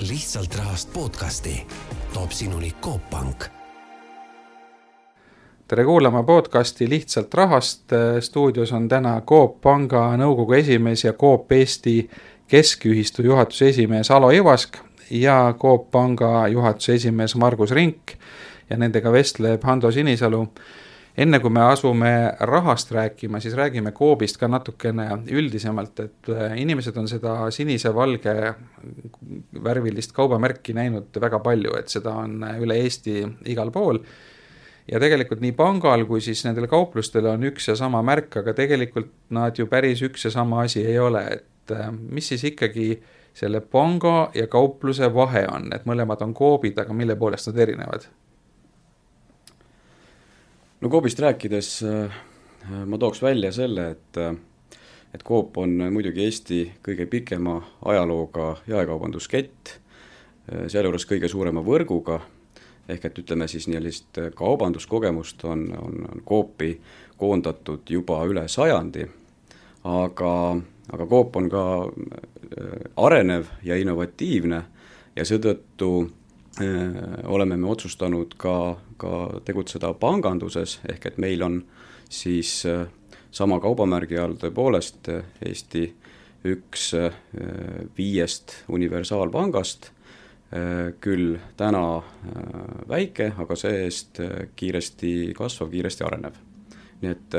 lihtsalt rahast podcasti toob sinuni Coop Pank. tere kuulama podcasti Lihtsalt rahast. stuudios on täna Coop Panga nõukogu esimees ja Coop Eesti Keskühistu juhatuse esimees Alo Ivask ja Coop Panga juhatuse esimees Margus Rink ja nendega vestleb Hando Sinisalu enne kui me asume rahast rääkima, siis räägime Coopist ka natukene üldisemalt, et äh, inimesed on seda sinise-valge värvilist kaubamärki näinud väga palju, et seda on üle Eesti igal pool. ja tegelikult nii pangal kui siis nendel kauplustel on üks ja sama märk, aga tegelikult nad ju päris üks ja sama asi ei ole, et äh, mis siis ikkagi selle panga ja kaupluse vahe on, et mõlemad on Coopid, aga mille poolest nad erinevad? No Coopist rääkides äh, ma tooks välja selle, et äh, et Coop on muidugi Eesti kõige pikema ajalooga jaekaubanduskett, äh, sealjuures kõige suurema võrguga, ehk et ütleme siis sellist kaubanduskogemust on, on, on Coopi koondatud juba üle sajandi, aga, aga Coop on ka arenev ja innovatiivne ja seetõttu oleme me otsustanud ka, ka tegutseda panganduses, ehk et meil on siis äh, sama kaubamärgi all tõepoolest äh, Eesti üks viiest universaalpangast, küll täna väike, aga see-eest kiiresti kasvav, kiiresti arenev. nii et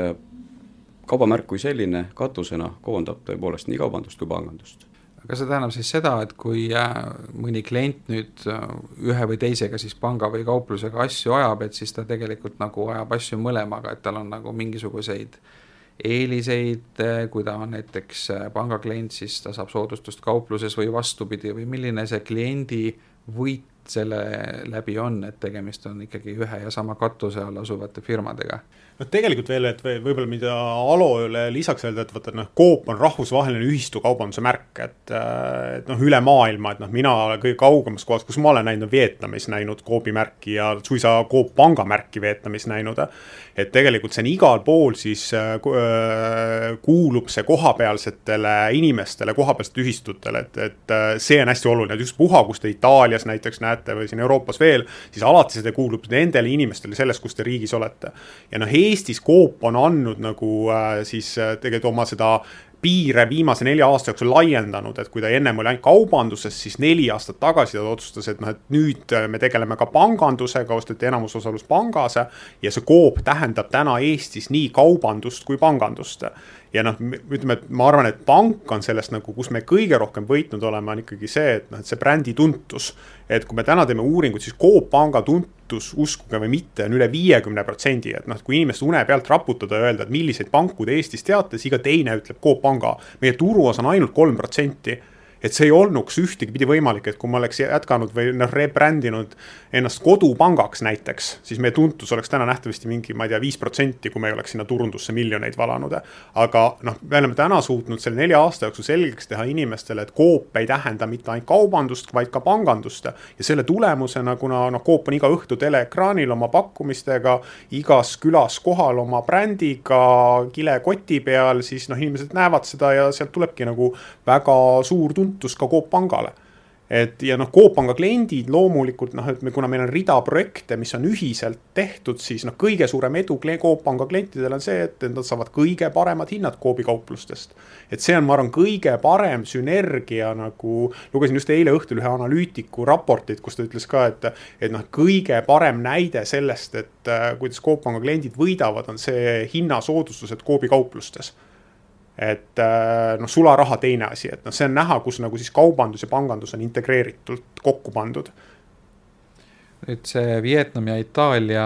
kaubamärk kui selline katusena koondab tõepoolest nii kaubandust kui pangandust kas see tähendab siis seda, et kui äh, mõni klient nüüd äh, ühe või teisega siis panga või kauplusega asju ajab, et siis ta tegelikult nagu ajab asju mõlemaga, et tal on nagu mingisuguseid eeliseid, äh, kui ta on näiteks pangaklient, siis ta saab soodustust kaupluses või vastupidi või milline see kliendi võit selle läbi on, et tegemist on ikkagi ühe ja sama katuse all asuvate firmadega noh, tegelikult veel, et võib-olla mida Alole lisaks öelda, et vaata noh, Coop on rahvusvaheline ühistukaubanduse märk, et äh, et noh, üle maailma, et noh, mina kõige kaugemas kohas, kus ma olen näinud, on Vietnamis näinud Coopi märki ja suisa Coop panga märki Vietnamis näinud. et tegelikult see on igal pool siis äh, äh, kuulub see kohapealsetele inimestele, kohapealsetele ühistutele, et, et see on hästi oluline, et ükspuha, kus te Itaalias näiteks näete või siin Euroopas veel, siis alati see kuulub nendele inimestele selles, kus te riigis olete. ja noh, Eestis Coop on andnud nagu äh, siis äh, tegelikult oma seda piire viimase nelja aasta jooksul laiendanud, et kui ta ennem oli ainult kaubanduses, siis neli aastat tagasi ta otsustas, et noh, et nüüd äh, me tegeleme ka pangandusega, osteti enamusosalus pangas ja see Coop tähendab täna Eestis nii kaubandust kui pangandust ja noh, ütleme, et ma arvan, et pank on sellest nagu, kus me kõige rohkem võitnud oleme, on ikkagi see, et noh, et see brändi tuntus. et kui me täna teeme uuringut, siis Coop panga tuntus, uskuge või mitte, on üle viiekümne protsendi, et noh, kui inimest une pealt raputada ja öelda, et milliseid panku te Eestis teate, siis iga teine ütleb Coop panga. meie turuosa on ainult kolm protsenti et see ei olnuks ühtegi võimalik, et kui ma oleks jätkanud või noh, rebrändinud ennast kodupangaks näiteks, siis meie tuntus oleks täna nähtavasti mingi, ma ei tea, viis protsenti, kui me ei oleks sinna turundusse miljoneid valanud. aga noh, me oleme täna suutnud selle nelja aasta jooksul selgeks teha inimestele, et Coop ei tähenda mitte ainult kaubandust, vaid ka pangandust. ja selle tulemusena, kuna noh, Coop on iga õhtu teleekraanil oma pakkumistega, igas külas kohal oma brändiga, kilekoti peal, siis noh, inimesed näevad seda ja sealt tulebki nagu väga suur tuntus tuntus ka Coop Pangale et ja noh, Coop Panga kliendid loomulikult noh, et me, kuna meil on rida projekte, mis on ühiselt tehtud, siis noh, kõige suurem edu Coop Panga klientidel on see, et nad saavad kõige paremad hinnad Coopi kauplustest. et see on, ma arvan, kõige parem sünergia nagu, lugesin just eile õhtul ühe analüütiku raportit, kus ta ütles ka, et, et noh, kõige parem näide sellest, et äh, kuidas Coop Panga kliendid võidavad, on see hinnasoodustused Coopi kauplustes et äh, noh, sularaha teine asi, et noh, see on näha, kus nagu siis kaubandus ja pangandus on integreeritult kokku pandud. nüüd see Vietnam ja Itaalia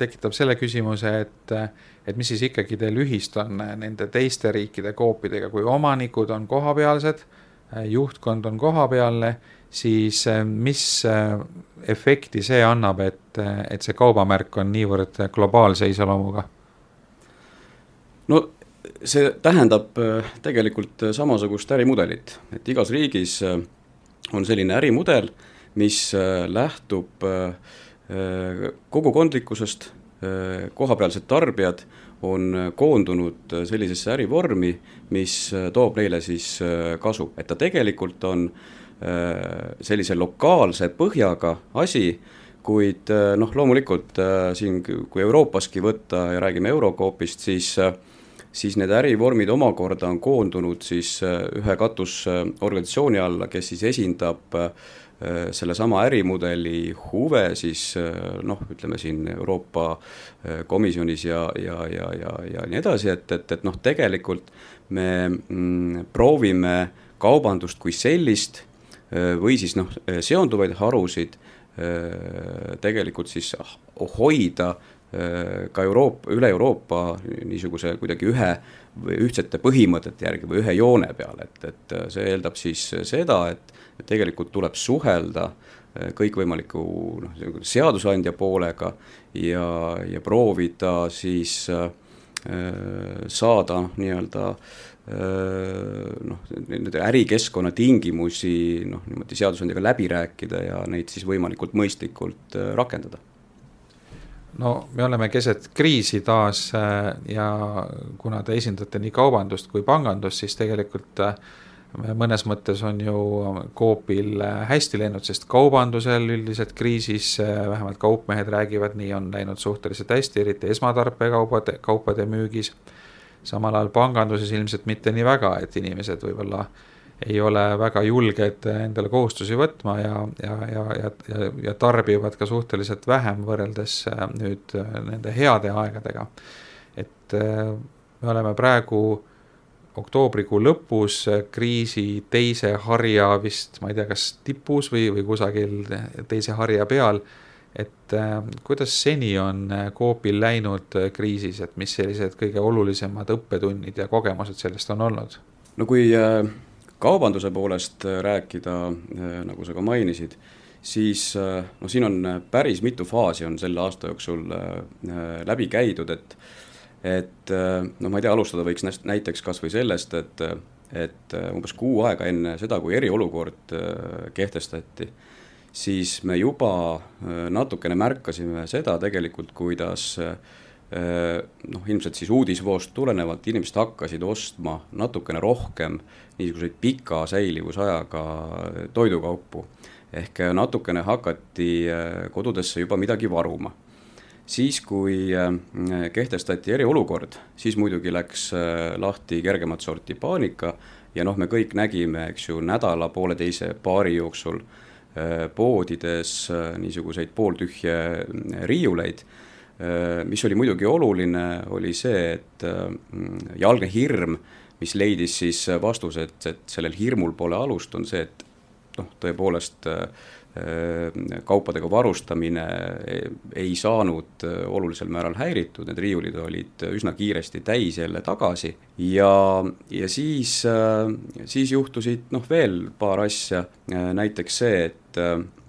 tekitab selle küsimuse, et, et mis siis ikkagi teil ühist on nende teiste riikide koopidega, kui omanikud on kohapealsed, juhtkond on kohapealne, siis mis efekti see annab, et, et see kaubamärk on niivõrd globaalse iseloomuga? no see tähendab äh, tegelikult äh, samasugust ärimudelit, et igas riigis äh, on selline ärimudel, mis lähtub kogukondlikkusest, kohapealsed tarbijad on koondunud sellisesse ärivormi, mis toob neile siis kasu, et ta tegelikult on sellise lokaalse põhjaga asi, kuid noh, loomulikult siin, kui Euroopaski võtta ja räägime Eurocoopist, siis siis need ärivormid omakorda on koondunud siis ühe katusorganisatsiooni alla, kes siis esindab äh, Äh, sellesama ärimudeli huve siis äh, noh, ütleme siin Euroopa äh, Komisjonis ja, ja, ja, ja, ja nii edasi, et, et, et noh, tegelikult me mm, proovime kaubandust kui sellist või siis noh, seonduvaid harusid tegelikult siis hoida ka Euroopa, üle Euroopa niisuguse kuidagi ühe või ühtsete põhimõtete järgi või ühe joone peal, et, et see eeldab siis seda, et et tegelikult tuleb suhelda äh, kõikvõimaliku noh, seadusandja poolega ja, ja proovida siis äh, saada nii-öelda äh, noh, nende ärikeskkonna tingimusi noh, niimoodi seadusandjaga läbi rääkida ja neid siis võimalikult mõistlikult rakendada no me oleme keset kriisi taas ja kuna te esindate nii kaubandust kui pangandust, siis tegelikult äh, mõnes mõttes on ju Coopil hästi läinud, sest kaubandusel üldiselt kriisis, vähemalt kaupmehed räägivad, nii on läinud suhteliselt hästi, eriti esmatarbekaubade, kaupade müügis. samal ajal panganduses ilmselt mitte nii väga, et inimesed võib-olla ei ole väga julged endale kohustusi võtma ja, ja, ja, ja, ja, ja tarbivad ka suhteliselt vähem võrreldes nüüd nende heade aegadega. et me oleme praegu oktoobrikuu lõpus kriisi teise harja vist, ma ei tea, kas tipus või, või kusagil teise harja peal. et äh, kuidas seni on Coopil läinud kriisis, et mis sellised kõige olulisemad õppetunnid ja kogemused sellest on olnud? no kui äh, kaubanduse poolest rääkida, äh, nagu sa ka mainisid, siis noh, siin on päris mitu faasi on selle aasta jooksul läbi käidud, et et äh, no ma ei tea, alustada võiks näiteks kas või sellest, et, et äh, umbes kuu aega enne seda, kui eriolukord äh, kehtestati, siis me juba natukene märkasime seda tegelikult, kuidas noh, ilmselt siis uudisvoost tulenevalt inimesed hakkasid ostma natukene rohkem niisuguseid pika säilivusajaga toidukaupu. ehk natukene hakati kodudesse juba midagi varuma siis, kui äh, kehtestati eriolukord, siis muidugi läks äh, lahti kergemat sorti paanika ja noh, me kõik nägime, eks ju, nädala-pooleteise paari jooksul äh, poodides niisuguseid pooltühje riiuleid, mis oli muidugi oluline, oli see, et ja algne hirm, mis leidis siis vastuse, et, et sellel hirmul pole alust, on see, et noh, tõepoolest äh, Äh, kaupadega varustamine ei saanud äh, olulisel määral häiritud, need riiulid olid üsna kiiresti täis jälle tagasi ja, ja siis, äh, siis juhtusid noh, veel paar asja, näiteks see, et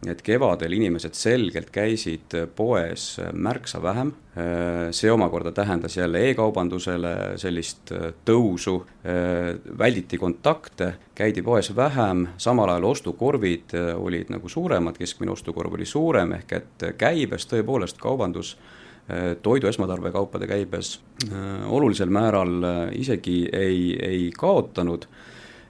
et kevadel inimesed selgelt käisid poes märksa vähem, see omakorda tähendas jälle e-kaubandusele sellist tõusu, välditi kontakte, käidi poes vähem, samal ajal ostukorvid olid nagu suuremad, keskmine ostukorv oli suurem, ehk et käibes tõepoolest kaubandus toidu esmatarbekaupade käibes olulisel määral isegi ei, ei kaotanud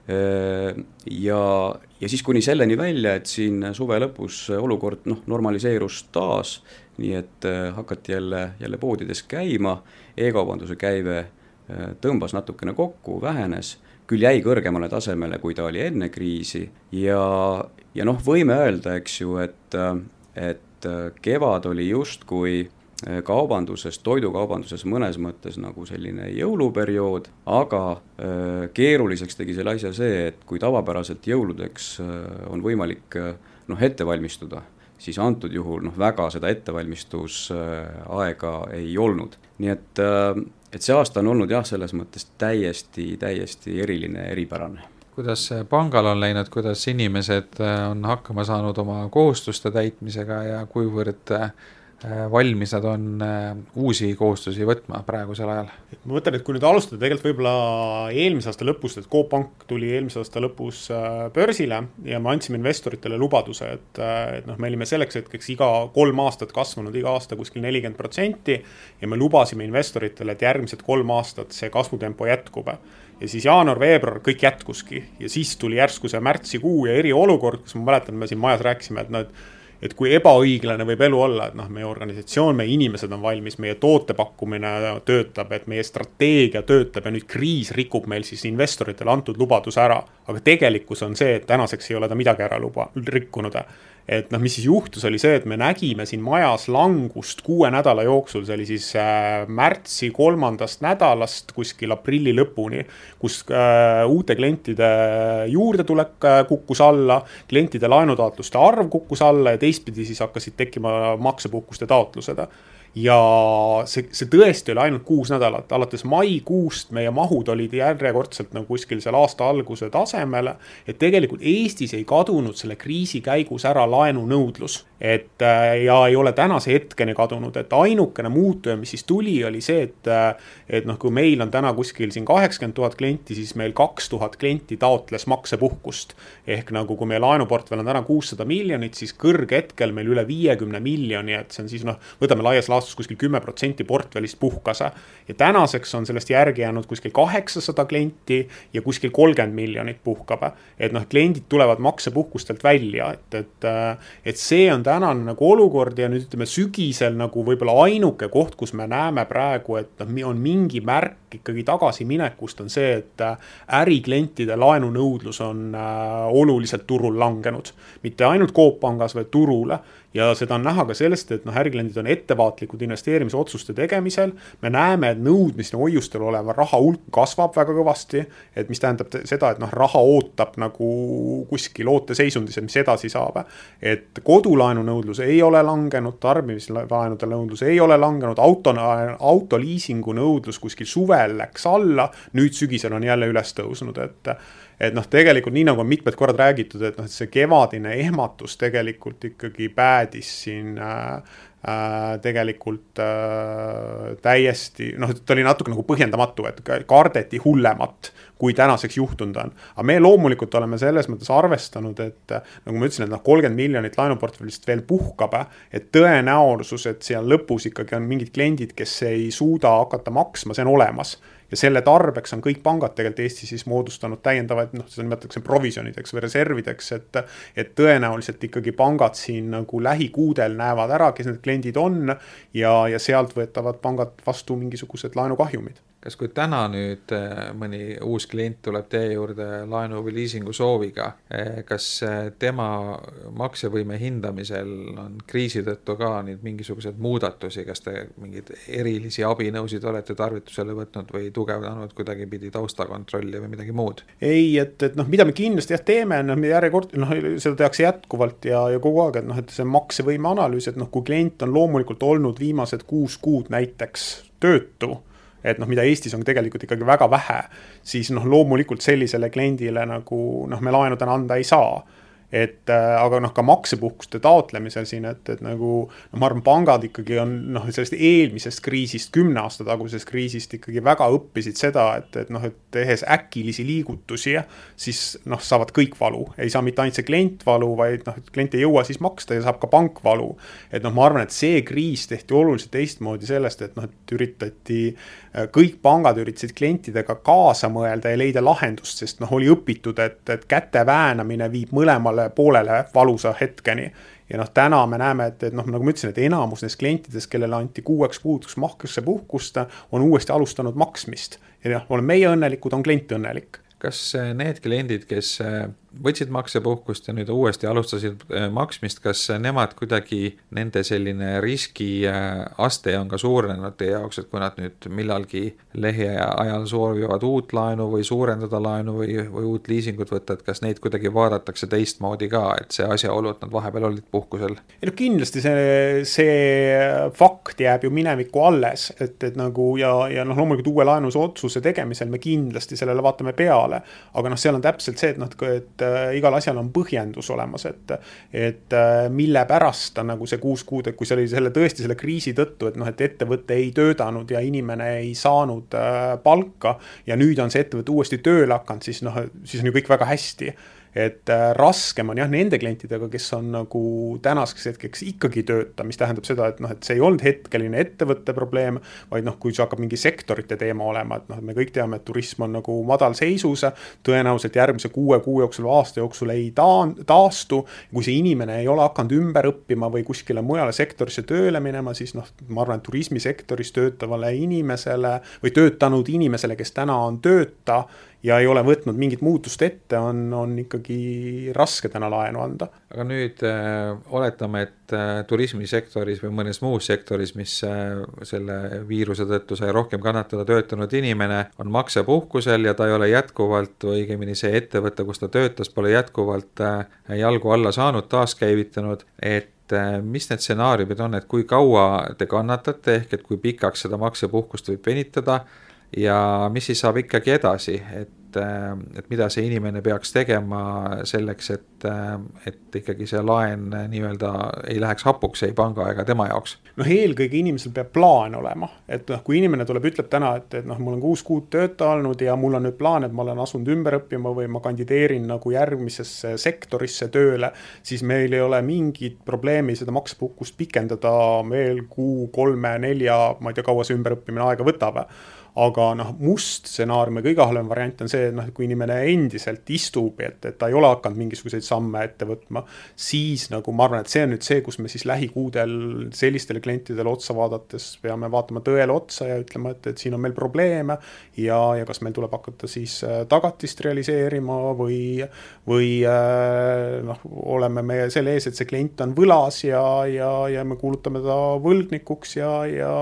ja, ja siis kuni selleni välja, et siin suve lõpus olukord noh, normaliseerus taas, nii et äh, hakati jälle, jälle poodides käima. E, e-kaubanduse käive äh, tõmbas natukene kokku, vähenes, küll jäi kõrgemale tasemele, kui ta oli enne kriisi. Ja, ja noh, võime öelda, eks ju, et, äh, et kevad oli justkui Äh, kaubanduses, toidukaubanduses mõnes mõttes nagu selline jõuluperiood, aga äh, keeruliseks tegi selle asja see, et kui tavapäraselt jõuludeks äh, on võimalik noh, ette valmistuda, siis antud juhul noh, väga seda ettevalmistusaega ei olnud. nii et, et see aasta on olnud jah, selles mõttes täiesti, täiesti eriline, eripärane kuidas pangal on läinud, kuidas inimesed on hakkama saanud oma kohustuste täitmisega ja kuivõrd valmis nad on äh, uusi kohustusi võtma praegusel ajal? ma mõtlen, et kui nüüd alustada tegelikult võib-olla eelmise aasta lõpust, et Coop Pank tuli eelmise aasta lõpus äh, börsile ja me andsime investoritele lubaduse, et, et noh, me olime selleks hetkeks iga kolm aastat kasvanud iga aasta kuskil nelikümmend protsenti ja me lubasime investoritele, et järgmised kolm aastat see kasvutempo jätkub ja siis jaanuar-veebruar kõik jätkuski ja siis tuli järsku see märtsikuu ja eriolukord, kus ma mäletan, me siin majas rääkisime, et noh, et et kui ebaõiglane võib elu olla, et noh, meie organisatsioon, meie inimesed on valmis, meie toote pakkumine töötab, et meie strateegia töötab ja nüüd kriis rikub meil siis investoritele antud lubaduse ära. aga tegelikkus on see, et tänaseks ei ole ta midagi ära luba, rikkunud et noh, mis siis juhtus, oli see, et me nägime siin majas langust kuue nädala jooksul, see oli siis äh, märtsi kolmandast nädalast kuskil aprilli lõpuni, kus äh, uute klientide juurdetulek äh, kukkus alla, klientide laenutaotluste arv kukkus alla ja teistpidi siis hakkasid tekkima maksepuhkuste taotlused ja see, see tõesti oli ainult kuus nädalat, alates maikuust meie mahud olid järjekordselt nagu kuskil seal aasta alguse tasemel. et tegelikult Eestis ei kadunud selle kriisi käigus ära laenunõudlus, et äh, ja ei ole tänase hetkeni kadunud, et ainukene muutuja, mis siis tuli, oli see, et. Äh, et noh, kui meil on täna kuskil siin kaheksakümmend tuhat klienti, siis meil kaks tuhat klienti taotles maksepuhkust. ehk nagu, kui meie laenuportfell on täna kuussada miljonit, siis kõrghetkel meil üle viiekümne miljoni, et see on siis noh, võtame laias laastus kuskil kümme protsenti portfellist puhkas. ja tänaseks on sellest järgi jäänud kuskil kaheksasada klienti ja kuskil kolmkümmend miljonit puhkab. et noh, kliendid tulevad maksepuhkustelt välja, et, et, et see on tänane nagu olukord ja nüüd ütleme sügisel nagu võib-olla ainuke koht, kus me näeme praegu, et noh, on mingi märk ikkagi tagasiminekust, on see, et äriklientide laenunõudlus on äh, oluliselt turul langenud. mitte ainult Coop Pangas, vaid turule ja seda on näha ka sellest, et noh, ärikliendid on ettevaatlikud investeerimisotsuste tegemisel. me näeme, et nõudmine hoiustel oleva raha hulk kasvab väga kõvasti. et mis tähendab seda, et noh, raha ootab nagu kuskil ooteseisundis, et mis edasi saab. et kodulaenu nõudlus ei ole langenud, tarbimislaenude nõudlus ei ole langenud, auto, autoliisingu nõudlus kuskil suvel läks alla. nüüd sügisel on jälle üles tõusnud, et et noh, tegelikult nii nagu on mitmed korrad räägitud, et noh, see kevadine ehmatus tegelikult ikkagi päädis siin äh, äh, tegelikult äh, täiesti noh, ta oli natuke nagu põhjendamatu, et kardeti hullemat, kui tänaseks juhtunud on. aga me loomulikult oleme selles mõttes arvestanud, et nagu ma ütlesin, et noh, kolmkümmend miljonit laenuportfellist veel puhkab, et tõenäosus, et seal lõpus ikkagi on mingid kliendid, kes ei suuda hakata maksma, see on olemas ja selle tarbeks on kõik pangad tegelikult Eestis siis moodustanud täiendavaid, noh, seda nimetatakse provisjonideks või reservideks, et. et tõenäoliselt ikkagi pangad siin nagu lähikuudel näevad ära, kes need kliendid on ja, ja sealt võtavad pangad vastu mingisugused laenukahjumid kas, kui täna nüüd eh, mõni uus klient tuleb teie juurde laenu või liisingu sooviga, eh, kas eh, tema maksevõime hindamisel on kriisi tõttu ka nüüd mingisuguseid muudatusi, kas te mingeid erilisi abinõusid olete tarvitusele võtnud või tugevdanud kuidagipidi taustakontrolli või midagi muud? ei, et, et noh, mida me kindlasti jah teeme, noh, me järjekord, noh, seda tehakse jätkuvalt ja, ja kogu aeg, et noh, et see maksevõime analüüs, et noh, kui klient on loomulikult olnud viimased kuus kuud näiteks töötu et noh, mida Eestis on tegelikult ikkagi väga vähe, siis noh, loomulikult sellisele kliendile nagu noh, me laenu täna anda ei saa et äh, aga noh, ka maksepuhkuste taotlemisel siin, et, et nagu no ma arvan, pangad ikkagi on noh, sellest eelmisest kriisist, kümne aasta tagusest kriisist ikkagi väga õppisid seda, et, et noh, et tehes äkilisi liigutusi, siis noh, saavad kõik valu, ei saa mitte ainult see klient valu, vaid noh, klient ei jõua siis maksta ja saab ka pank valu. et noh, ma arvan, et see kriis tehti oluliselt teistmoodi sellest, et noh, et üritati, kõik pangad üritasid klientidega kaasa mõelda ja leida lahendust, sest noh, oli õpitud, et, et käte väänamine viib mõlemale poolele valusa hetkeni. ja noh, täna me näeme, et, et noh, nagu ma ütlesin, et enamus nendest klientidest, kellele anti kuueks kuuks maksepuhkust, on uuesti alustanud maksmist. ja noh, oleme meie õnnelikud, on klient õnnelik. kas need kliendid, kes võtsid maksepuhkust ja nüüd uuesti alustasid äh, maksmist, kas nemad kuidagi, nende selline riskiaste on ka suurenenud teie jaoks, et kui nad nüüd millalgi lähiajal soovivad uut laenu või suurendada laenu või, või uut liisingut võtta, et kas neid kuidagi vaadatakse teistmoodi ka, et see asjaolu, et nad vahepeal olid puhkusel? ei no kindlasti see, see fakt jääb ju minevikku alles, et, et nagu ja, ja noh, loomulikult uue laenuse otsuse tegemisel me kindlasti sellele vaatame peale. aga noh, seal on täpselt see, et noh, et äh, igal asjal on põhjendus olemas, et, et äh, mille pärast ta nagu see kuus kuud, et kui see oli selle tõesti selle kriisi tõttu, et noh, et ettevõte ei töötanud ja inimene ei saanud äh, palka ja nüüd on see ettevõte uuesti tööle hakanud, siis noh, siis on ju kõik väga hästi et äh, raskem on jah, nende klientidega, kes on nagu tänaseks hetkeks ikkagi tööta, mis tähendab seda, et noh, et see ei olnud hetkeline ettevõtte probleem, vaid noh, kui see hakkab mingi sektorite teema olema, et noh, me kõik teame, et turism on nagu madalseisus, tõenäoliselt järgmise kuue kuu jooksul aasta jooksul ei taan-, taastu, kui see inimene ei ole hakanud ümber õppima või kuskile mujale sektorisse tööle minema, siis noh, ma arvan, et turismisektoris töötavale inimesele või töötanud inimesele, kes täna on tööta ja ei ole võtnud mingit muutust ette, on, on ikkagi raske täna laenu anda. aga nüüd äh, oletame, et äh, turismisektoris või mõnes muus sektoris, mis äh, selle viiruse tõttu sai rohkem kannatada töötanud inimene, on maksepuhkusel ja ta ei ole jätkuvalt või õigemini see ettevõte, kus ta töötas, pole jätkuvalt äh, jalgu alla saanud, taaskäivitanud, et äh, mis need stsenaariumid on, et kui kaua te kannatate, ehk et kui pikaks seda maksepuhkust võib venitada ja mis siis saab ikkagi edasi, et, äh, et mida see inimene peaks tegema selleks, et, äh, et ikkagi see laen nii-öelda ei läheks hapuks ei panga ega tema jaoks? noh, eelkõige inimesel peab plaan olema, et noh, kui inimene tuleb, ütleb täna, et, et noh, mul on kuus kuud tööta olnud ja mul on nüüd plaan, et ma olen asunud ümber õppima või ma kandideerin nagu järgmisesse sektorisse tööle, siis meil ei ole mingit probleemi seda maksepuhkust pikendada veel kuu, kolme, nelja, ma ei tea, kaua see ümberõppimine aega võtab aga noh, must stsenaarium ja kõige halvem variant on see, et noh, kui inimene endiselt istub, et, et ta ei ole hakanud mingisuguseid samme ette võtma, siis nagu ma arvan, et see on nüüd see, kus me siis lähikuudel sellistele klientidele otsa vaadates peame vaatama tõele otsa ja ütlema, et, et siin on meil probleeme ja, ja kas meil tuleb hakata siis äh, tagatist realiseerima või, või äh, noh, oleme me selle ees, et see klient on võlas ja, ja, ja me kuulutame ta võlgnikuks ja, ja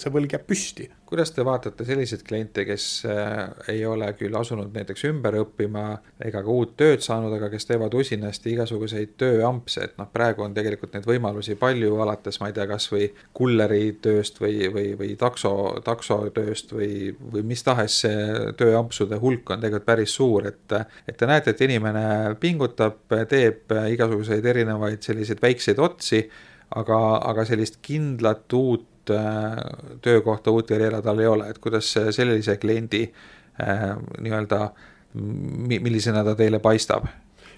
see võlg jääb püsti kuidas te vaatate selliseid kliente, kes äh, ei ole küll asunud näiteks ümber õppima ega ka uut tööd saanud, aga kes teevad usinasti igasuguseid tööampse, et noh, praegu on tegelikult neid võimalusi palju, alates ma ei tea, kasvõi kulleritööst või, või, või takso, taksotööst või, või mis tahes see tööampsude hulk on tegelikult päris suur, et et te näete, et inimene pingutab, teeb igasuguseid erinevaid selliseid väikseid otsi, aga, aga sellist kindlat uut uut äh, töökohta, uut karjääri tal ei ole, et kuidas sellise kliendi äh, nii-öelda, millisena ta teile paistab?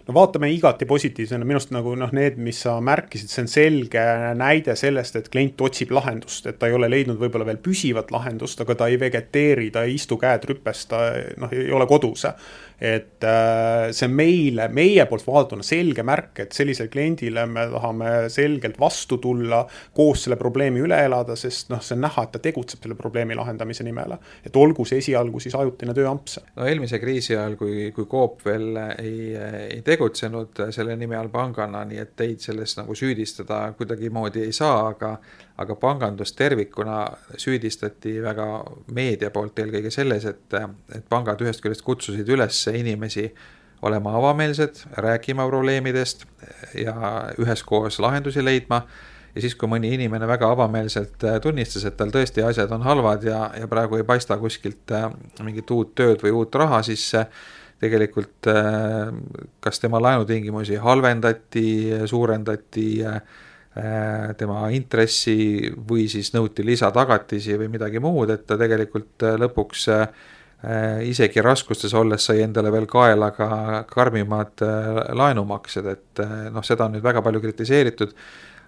No vaatame igati positiivsena, minu arust nagu noh, need, mis sa märkisid, see on selge näide sellest, et klient otsib lahendust, et ta ei ole leidnud võib-olla veel püsivat lahendust, aga ta ei vegeteeri, ta ei istu käed rüpes, ta noh, ei ole kodus et äh, see meile, meie poolt vaadatuna selge märk, et sellisele kliendile me tahame selgelt vastu tulla, koos selle probleemi üle elada, sest noh, see on näha, et ta tegutseb selle probleemi lahendamise nimel. et olgu see esialgu siis ajutine tööamps. no eelmise kriisi ajal, kui, kui Coop veel ei, ei tegutsenud selle nime all pangana, nii et teid selles nagu süüdistada kuidagimoodi ei saa, aga aga pangandust tervikuna süüdistati väga meedia poolt eelkõige selles, et, et pangad ühest küljest kutsusid üles inimesi olema avameelsed, rääkima probleemidest ja üheskoos lahendusi leidma. ja siis, kui mõni inimene väga avameelselt tunnistas, et tal tõesti asjad on halvad ja, ja praegu ei paista kuskilt mingit uut tööd või uut raha, siis tegelikult kas tema laenutingimusi halvendati, suurendati Äh, tema intressi või siis nõuti lisatagatisi või midagi muud, et ta tegelikult äh, lõpuks äh, isegi raskustes olles sai endale veel kaela ka karmimad laenumaksed, et noh, seda on nüüd väga palju kritiseeritud,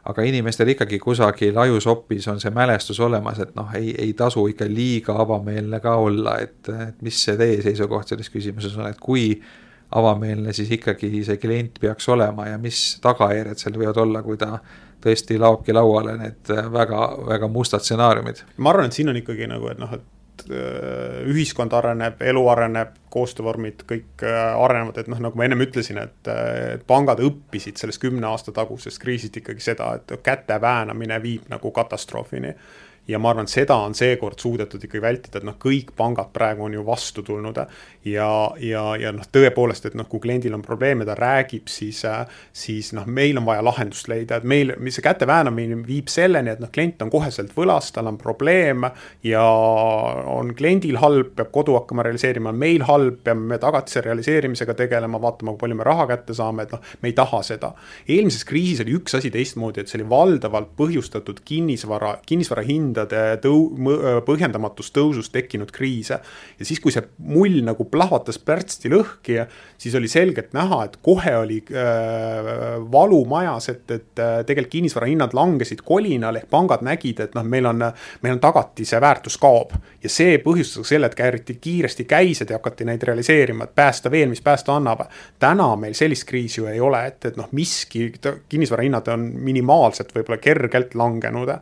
aga inimestel ikkagi kusagil ajusopis on see mälestus olemas, et noh, ei, ei tasu ikka liiga avameelne ka olla, et, et mis see teie seisukoht selles küsimuses on, et kui avameelne siis ikkagi see klient peaks olema ja mis tagajärjed seal võivad olla, kui ta tõesti laobki lauale need väga, väga mustad stsenaariumid. ma arvan, et siin on ikkagi nagu, et noh, et ühiskond areneb, elu areneb, koostöövormid kõik äh, arenevad, et noh, nagu ma ennem ütlesin, et, et pangad õppisid sellest kümne aasta tagusest kriisist ikkagi seda, et käte väänamine viib nagu katastroofini ja ma arvan, et seda on seekord suudetud ikkagi vältida, et noh, kõik pangad praegu on ju vastu tulnud ja, ja, ja noh, tõepoolest, et noh, kui kliendil on probleeme, ta räägib, siis, siis noh, meil on vaja lahendust leida, et meil, see käte väänamine viib selleni, et noh, klient on koheselt võlas, tal on probleem ja on kliendil halb, peab kodu hakkama realiseerima, on meil halb, peame me tagatise realiseerimisega tegelema, vaatama, kui palju me raha kätte saame, et noh, me ei taha seda. eelmises kriisis oli üks asi teistmoodi, et see oli valdavalt põhjustatud kinnisvara, kinnisvara hind hindade tõu-, põhjendamatust tõusust tekkinud kriise. ja siis, kui see mull nagu plahvatas pärtsti lõhki, siis oli selgelt näha, et kohe oli äh, valu majas, et, et äh, tegelikult kinnisvarahinnad langesid kolinal, ehk pangad nägid, et noh, meil on, meil on tagatise väärtus kaob. ja see põhjustas selle, et kääriti kiiresti käised ja hakati neid realiseerima, et päästa veel, mis päästa annab. täna meil sellist kriisi ju ei ole, et, et noh, miski, kinnisvarahinnad on minimaalselt võib-olla kergelt langenud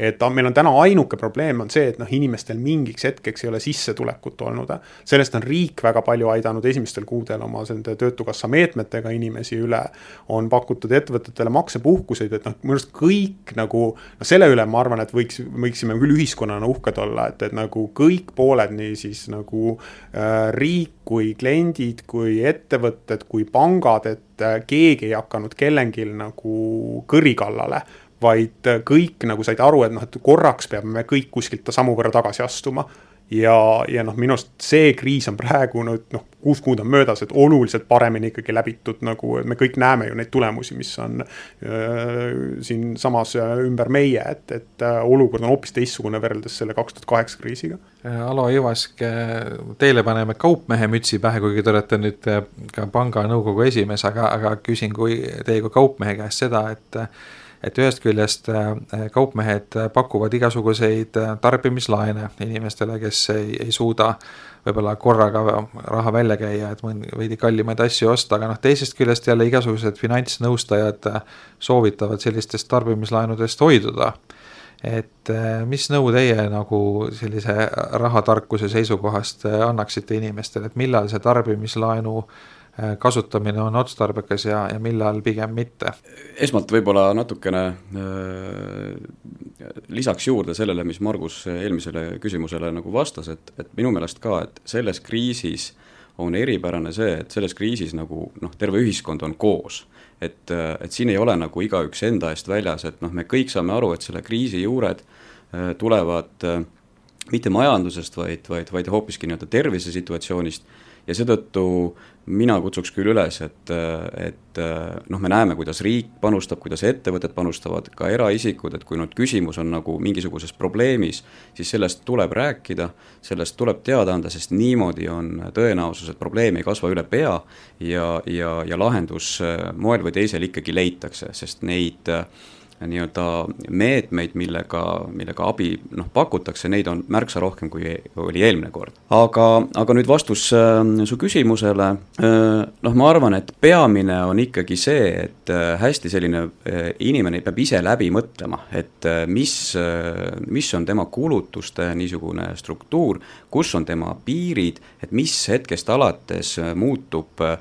et meil on täna ainuke probleem on see, et noh, inimestel mingiks hetkeks ei ole sissetulekut olnud. sellest on riik väga palju aidanud esimestel kuudel oma nende töötukassa meetmetega inimesi üle. on pakutud ettevõtetele maksepuhkuseid, et noh, minu arust kõik nagu noh, selle üle ma arvan, et võiks, võiksime küll ühiskonnana uhked olla, et, et nagu kõik pooled, nii siis nagu äh, riik kui kliendid, kui ettevõtted, kui pangad, et äh, keegi ei hakanud kellelgi nagu kõri kallale vaid kõik nagu said aru, et noh, et korraks peame me kõik kuskilt sammu võrra tagasi astuma. ja, ja noh, minu arust see kriis on praegu nüüd noh, kuus kuud on möödas, et oluliselt paremini ikkagi läbitud, nagu me kõik näeme ju neid tulemusi, mis on äh, siinsamas ümber meie, et, et äh, olukord on hoopis teistsugune võrreldes selle kaks tuhat kaheksa kriisiga. Alo Ivask, teile paneme kaupmehe mütsi pähe, kuigi te olete nüüd ka panga nõukogu esimees, aga, aga küsin kui teie kui kaupmehe käest seda, et et ühest küljest äh, kaupmehed pakuvad igasuguseid äh, tarbimislaene inimestele, kes ei, ei suuda võib-olla korraga raha välja käia, et mõni veidi kallimaid asju osta, aga noh, teisest küljest jälle igasugused finantsnõustajad äh, soovitavad sellistest tarbimislaenudest hoiduda. et mis nõu teie nagu sellise rahatarkuse seisukohast annaksite inimestele, et millal see tarbimislaenu äh, kasutamine on otstarbekas ja, ja millal pigem mitte? esmalt võib-olla natukene äh, lisaks juurde sellele, mis Margus eelmisele küsimusele nagu vastas, et, et minu meelest ka, et selles kriisis on eripärane see, et selles kriisis nagu noh, terve ühiskond on koos. et, et siin ei ole nagu igaüks enda eest väljas, et noh, me kõik saame aru, et selle kriisi juured äh, tulevad äh, mitte majandusest, vaid, vaid, vaid hoopiski nii-öelda tervisesituatsioonist ja seetõttu mina kutsuks küll üles, et, et noh, me näeme, kuidas riik panustab, kuidas ettevõtted panustavad, ka eraisikud, et kui nüüd küsimus on nagu mingisuguses probleemis, siis sellest tuleb rääkida, sellest tuleb teada anda, sest niimoodi on tõenäosus, et probleem ei kasva üle pea ja, ja, ja lahendus moel või teisel ikkagi leitakse, sest neid äh, nii-öelda meetmeid, millega, millega abi noh, pakutakse, neid on märksa rohkem, kui oli eelmine kord. aga, aga nüüd vastus äh, su küsimusele äh,, noh, ma arvan, et peamine on ikkagi see, et äh, hästi selline äh, inimene peab ise läbi mõtlema, et äh, mis äh,, mis on tema kulutuste niisugune struktuur, kus on tema piirid, et mis hetkest alates äh, muutub Äh,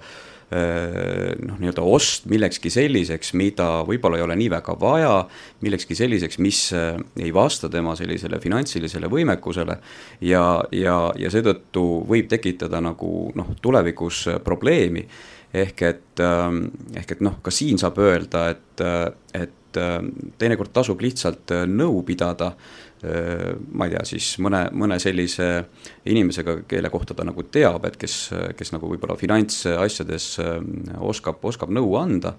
noh, nii-öelda ost millekski selliseks, mida võib-olla ei ole nii väga vaja, millekski selliseks, mis äh, ei vasta tema sellisele finantsilisele võimekusele ja, ja, ja seetõttu võib tekitada nagu noh, tulevikus äh, probleemi. ehk et, ähm, ehk et noh, ka siin saab öelda, et, et teinekord tasub lihtsalt nõu pidada Äh, ma ei tea, siis mõne, mõne sellise inimesega, kelle kohta ta nagu teab, et kes, kes nagu võib-olla finantsasjades äh, oskab, oskab nõu anda.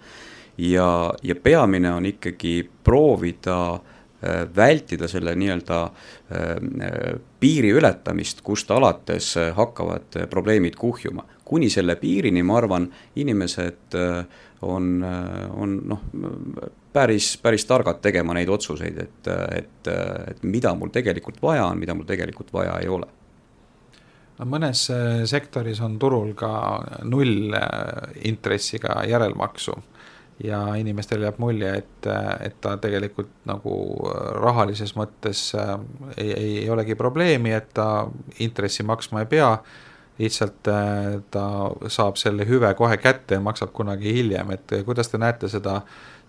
ja, ja peamine on ikkagi proovida äh, vältida selle nii-öelda piiri ületamist, kust alates hakkavad probleemid kuhjuma. kuni selle piirini, ma arvan, inimesed on, on noh, päris, päris targad tegema neid otsuseid, et, et, et mida mul tegelikult vaja on, mida mul tegelikult vaja ei ole. Mõnes äh, sektoris on turul ka nullintressiga järelmaksu ja inimestel jääb mulje, et, et ta tegelikult nagu rahalises mõttes äh, ei, ei, ei olegi probleemi, et ta intressi maksma ei pea, lihtsalt äh, ta saab selle hüve kohe kätte ja maksab kunagi hiljem, et kuidas te näete seda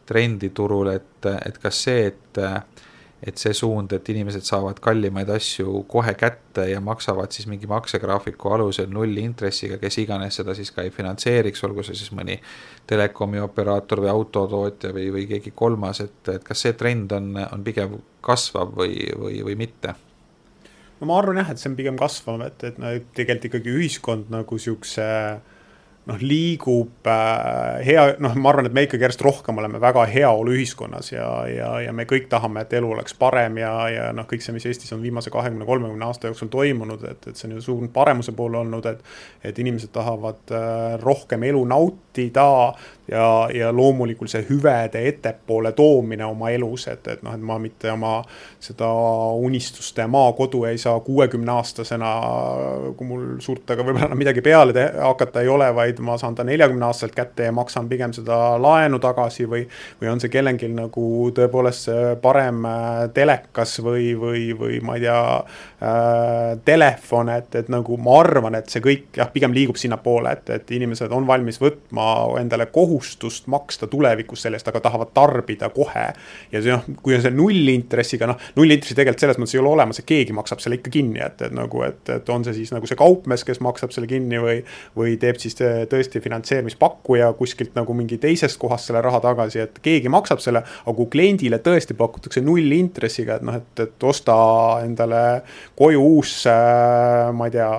trendi turul, et, et kas see, et et see suund, et inimesed saavad kallimaid asju kohe kätte ja maksavad siis mingi maksegraafiku alusel nullintressiga, kes iganes seda siis ka ei finantseeriks, olgu see siis mõni telekomi operaator või autotootja või, või keegi kolmas, et, et kas see trend on, on pigem kasvav või, või, või mitte? no ma arvan jah, et see on pigem kasvav, et, et no tegelikult ikkagi ühiskond nagu siukse noh, liigub äh, hea, noh, ma arvan, et me ikkagi järjest rohkem oleme väga heaoluühiskonnas ja, ja, ja me kõik tahame, et elu oleks parem ja, ja noh, kõik see, mis Eestis on viimase kahekümne, kolmekümne aasta jooksul toimunud, et, et see on ju suund paremuse poole olnud, et et inimesed tahavad äh, rohkem elu nautida ja, ja loomulikult see hüvede ettepoole toomine oma elus, et, et noh, et ma mitte oma seda unistuste maakodu ei saa kuuekümne aastasena, kui mul suurtega võib-olla midagi peale hakata ei ole, vaid ma saan ta neljakümne aastaselt kätte ja maksan pigem seda laenu tagasi või, või on see kellelgi nagu tõepoolest parem äh, telekas või, või, või ma ei tea äh,, telefon, et, et nagu ma arvan, et see kõik jah, pigem liigub sinnapoole, et, et inimesed on valmis võtma endale kohustust maksta tulevikus selle eest, aga tahavad tarbida kohe. ja see noh, kui on see nullintressiga, noh, nullintressi tegelikult selles mõttes ei ole olemas, et keegi maksab selle ikka kinni, et, et nagu, et, et on see siis nagu see kaupmees, kes maksab selle kinni või, või teeb siis tõesti finantseerimispakkuja kuskilt nagu mingi teisest kohast selle raha tagasi, et keegi maksab selle. aga kui kliendile tõesti pakutakse nullintressiga, et noh, et, et osta endale koju uus, äh, ma ei tea,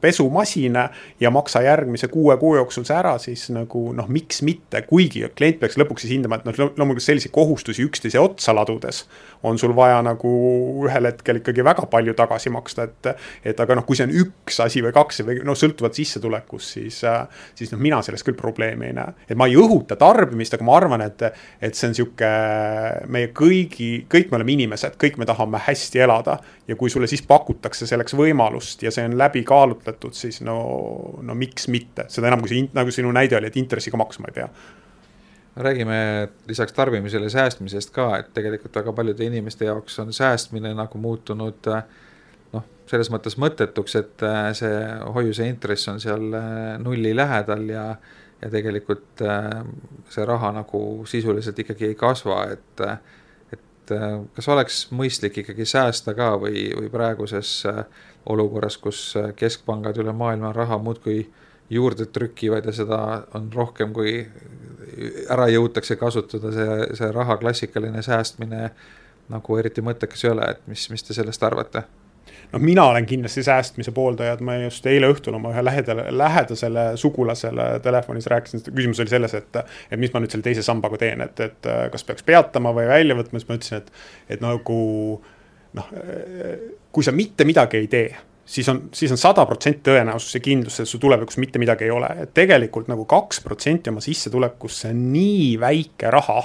pesumasin ja maksa järgmise kuue kuu jooksul see ära, siis nagu noh, miks mitte, kuigi klient peaks lõpuks siis hindama, et noh, loomulikult selliseid kohustusi üksteise otsa ladudes on sul vaja nagu ühel hetkel ikkagi väga palju tagasi maksta, et. et aga noh, kui see on üks asi või kaks või noh, sõltuvalt sissetulekust, siis, siis noh, mina selles küll probleemi ei näe. et ma ei õhuta tarbimist, aga ma arvan, et, et see on sihuke meie kõigi, kõik me oleme inimesed, kõik me tahame hästi elada. ja kui sulle siis pakutakse selleks võimalust ja see on läbi kaalutletud, siis no, no miks mitte, seda enam, kui see, nagu sinu näide oli, et intressiga maksma ei pea. Räägime lisaks tarbimisele säästmisest ka, et tegelikult väga paljude inimeste jaoks on säästmine nagu muutunud noh, selles mõttes mõttetuks, et äh, see hoiuse intress on seal äh, nulli lähedal ja ja tegelikult äh, see raha nagu sisuliselt ikkagi ei kasva, et et kas oleks mõistlik ikkagi säästa ka või, või praeguses olukorras, kus keskpangad üle maailma raha muudkui juurde trükivad ja seda on rohkem, kui ära jõutakse kasutada, see, see raha klassikaline säästmine nagu eriti mõttekas ei ole, et mis, mis te sellest arvate? Noh, mina olen kindlasti säästmise pooldaja, et ma just eile õhtul oma ühe lähedale, lähedasele sugulasele telefonis rääkisin, küsimus oli selles, et. et mis ma nüüd selle teise sambaga teen, et, et kas peaks peatama või välja võtma, siis ma ütlesin, et, et nagu noh, kui sa mitte midagi ei tee siis on, siis on sada protsenti tõenäosus ja kindlus, et su tulevikus mitte midagi ei ole, et tegelikult nagu kaks protsenti oma sissetulekust, see on nii väike raha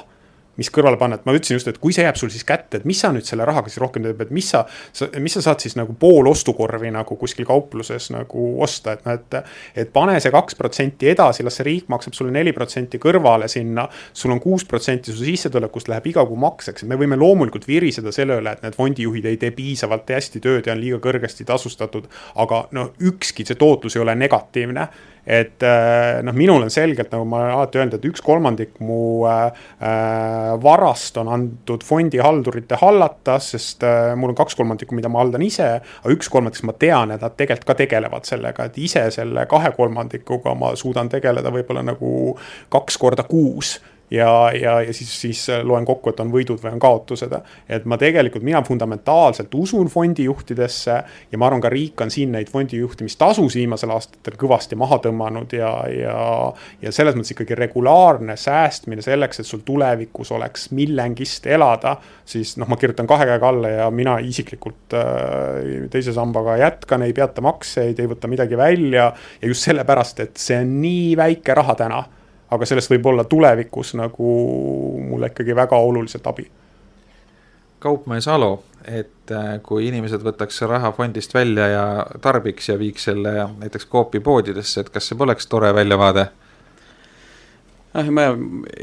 mis kõrvale panna, et ma ütlesin just, et kui see jääb sul siis kätte, et mis sa nüüd selle rahaga siis rohkem teed, et mis sa, sa, mis sa saad siis nagu pool ostukorvi nagu kuskil kaupluses nagu osta, et noh, et. et pane see kaks protsenti edasi, las see riik maksab sulle neli protsenti kõrvale sinna. sul on kuus protsenti su sissetulekust läheb iga kuu makseks, me võime loomulikult viriseda selle üle, et need fondijuhid ei tee piisavalt hästi tööd ja on liiga kõrgesti tasustatud. aga no ükski see tootlus ei ole negatiivne et äh, noh, minul on selgelt nagu ma olen alati öelnud, et üks kolmandik mu äh, äh, varast on antud fondihaldurite hallata, sest mul on kaks kolmandikku, mida ma haldan ise. aga üks kolmandik, ma tean, et nad tegelikult ka tegelevad sellega, et ise selle kahe kolmandikuga ma suudan tegeleda võib-olla nagu kaks korda kuus ja, ja, ja siis, siis loen kokku, et on võidud või on kaotused. et ma tegelikult, mina fundamentaalselt usun fondijuhtidesse ja ma arvan, ka riik on siin neid fondijuhtimistasusid viimasel aastatel kõvasti maha tõmmanud ja, ja, ja selles mõttes ikkagi regulaarne säästmine selleks, et sul tulevikus oleks millegist elada. siis noh, ma kirjutan kahe käega alla ja mina isiklikult äh, teise sambaga jätkan, ei peata makseid, ei võta midagi välja ja just sellepärast, et see on nii väike raha täna aga sellest võib olla tulevikus nagu mulle ikkagi väga oluliselt abi. kaupmees Alo, et äh, kui inimesed võtaks raha fondist välja ja tarbiks ja viiks selle näiteks Coopi poodidesse, et kas see poleks tore väljavaade? Noh, ma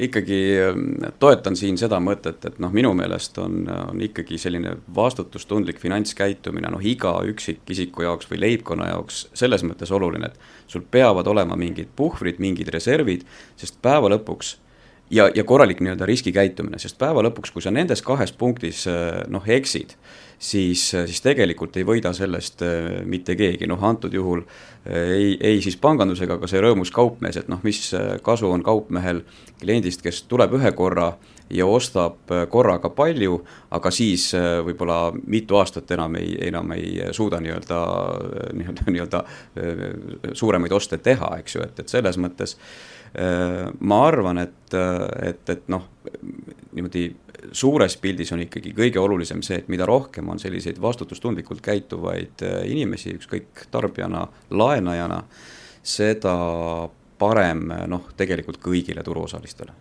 ikkagi ähm, toetan siin seda mõtet, et noh, minu meelest on, on ikkagi selline vastutustundlik finantskäitumine noh, iga üksikisiku jaoks või leibkonna jaoks selles mõttes oluline, et sul peavad olema mingid puhvrid, mingid reservid, sest päeva lõpuks ja, ja korralik nii-öelda riskikäitumine, sest päeva lõpuks, kui sa nendes kahes punktis noh, eksid, siis, siis tegelikult ei võida sellest mitte keegi, noh antud juhul ei, ei siis pangandus ega ka see rõõmus kaupmees, et noh, mis kasu on kaupmehel kliendist, kes tuleb ühe korra ja ostab korraga palju, aga siis võib-olla mitu aastat enam ei, enam ei suuda nii-öelda, nii-öelda, nii-öelda suuremaid oste teha, eks ju, et, et selles mõttes ma arvan, et, et, et noh, niimoodi suures pildis on ikkagi kõige olulisem see, et mida rohkem on selliseid vastutustundlikult käituvaid äh, inimesi, ükskõik tarbijana, laenajana, seda parem noh, tegelikult kõigile turuosalistele.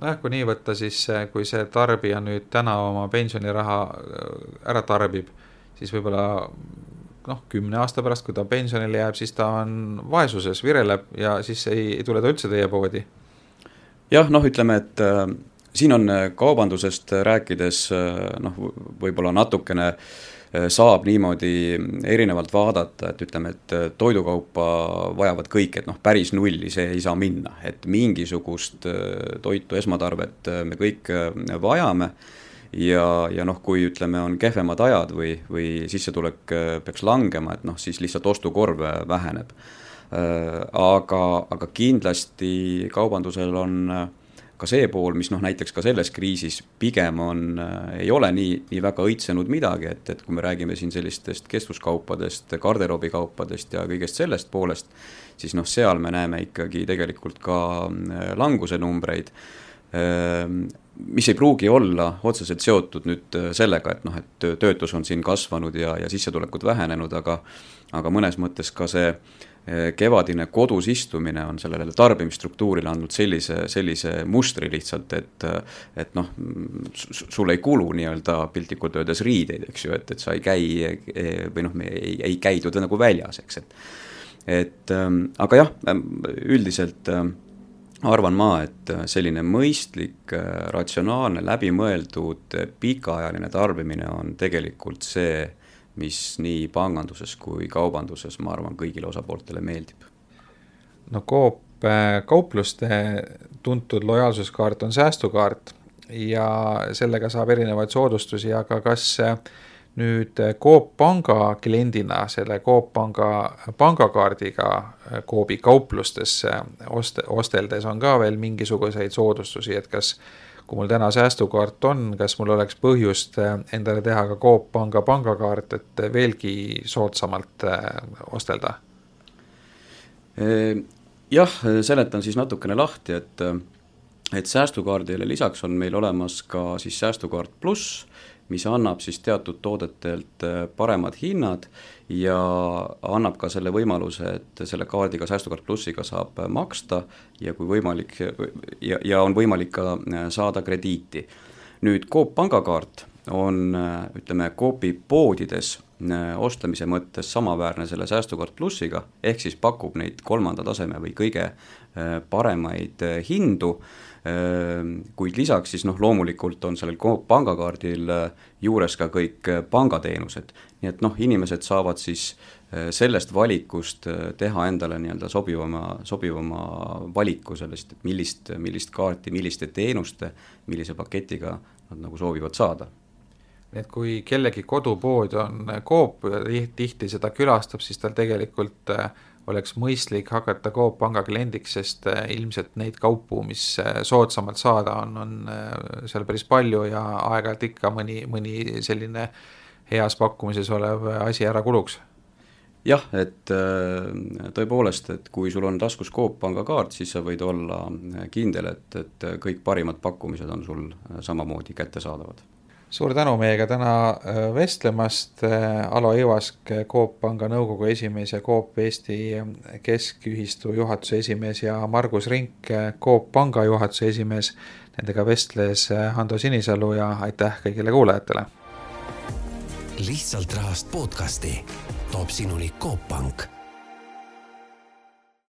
Nojah, kui nii võtta, siis kui see tarbija nüüd täna oma pensioniraha äh, ära tarbib, siis võib-olla noh, kümne aasta pärast, kui ta pensionile jääb, siis ta on vaesuses, vireleb ja siis ei, ei tule ta üldse teie poodi. jah, noh, ütleme, et äh, siin on äh, kaubandusest rääkides äh, noh, võib-olla natukene äh, saab niimoodi erinevalt vaadata, et ütleme, et toidukaupa vajavad kõik, et noh, päris nulli see ei saa minna, et mingisugust toitu, esmatarvet me kõik vajame ja, ja noh, kui ütleme, on kehvemad ajad või, või sissetulek peaks langema, et noh, siis lihtsalt ostukorv väheneb. aga, aga kindlasti kaubandusel on äh, ka see pool, mis noh, näiteks ka selles kriisis pigem on äh,, ei ole nii, nii väga õitsenud midagi, et, et kui me räägime siin sellistest kestvuskaupadest, garderoobikaupadest ja kõigest sellest poolest, siis noh, seal me näeme ikkagi tegelikult ka äh, languse numbreid äh,, mis ei pruugi olla otseselt seotud nüüd äh, sellega, et noh, et töötus on siin kasvanud ja, ja sissetulekud vähenenud, aga aga mõnes mõttes ka see äh, kevadine kodus istumine on sellele tarbimisstruktuurile andnud sellise, sellise mustri lihtsalt, et et noh, sul ei kulu nii-öelda piltlikult öeldes riideid, eks ju, et, et sa ei käi eh, või noh, ei, ei käidud nagu väljas, eks, et et ähm, aga jah, ähm, üldiselt ähm, arvan ma, et selline mõistlik, äh, ratsionaalne, läbimõeldud, pikaajaline tarbimine on tegelikult see mis nii panganduses kui kaubanduses, ma arvan, kõigile osapooltele meeldib. no Coop äh, kaupluste tuntud lojaalsuskaart on säästukaart ja sellega saab erinevaid soodustusi, aga kas äh, nüüd Coop panga kliendina selle Coop panga pangakaardiga äh, Coopi kauplustesse oste, osteldes on ka veel mingisuguseid soodustusi, et kas kui mul täna säästukaart on, kas mul oleks põhjust äh, endale teha ka Coop Panga pangakaart, et veelgi soodsamalt äh, ostelda? jah, seletan siis natukene lahti, et, et säästukaardile lisaks on meil olemas ka siis säästukaart pluss, mis annab siis teatud toodetelt äh, paremad hinnad ja annab ka selle võimaluse, et selle kaardiga, Säästukaart plussiga saab maksta ja kui võimalik, ja, ja on võimalik ka äh, saada krediiti. nüüd Coop pangakaart on äh, ütleme, Coopi poodides ostlemise mõttes samaväärne selle Säästukaart plussiga, ehk siis pakub neid kolmanda taseme või kõige paremaid hindu kuid lisaks siis noh, loomulikult on sellel pangakaardil äh, juures ka kõik äh, pangateenused, nii et noh, inimesed saavad siis äh, sellest valikust teha endale nii-öelda sobivama, sobivama valiku sellest, et millist, millist kaarti, milliste teenuste, millise paketiga nad nagu soovivad saada. Et kui kellegi kodupood on Coop ja tihti seda külastab, siis tal tegelikult äh, oleks mõistlik hakata Coop panga kliendiks, sest äh, ilmselt neid kaupu, mis äh, soodsamalt saada on, on äh, seal päris palju ja aeg-ajalt ikka mõni, mõni selline heas pakkumises olev asi ära kuluks. Jah, et tõepoolest, et kui sul on taskus Coop panga kaart, siis sa võid olla kindel, et, et kõik parimad pakkumised on sul samamoodi kättesaadavad suur tänu meiega täna äh, vestlemast, äh, Alo Ivask, Coop Panga nõukogu esimees ja Coop Eesti Keskühistu juhatuse esimees ja Margus Rink, Coop Panga juhatuse esimees. Nendega vestles äh, Hando Sinisalu ja aitäh kõigile kuulajatele. lihtsalt rahast podcasti toob sinuni Coop Pank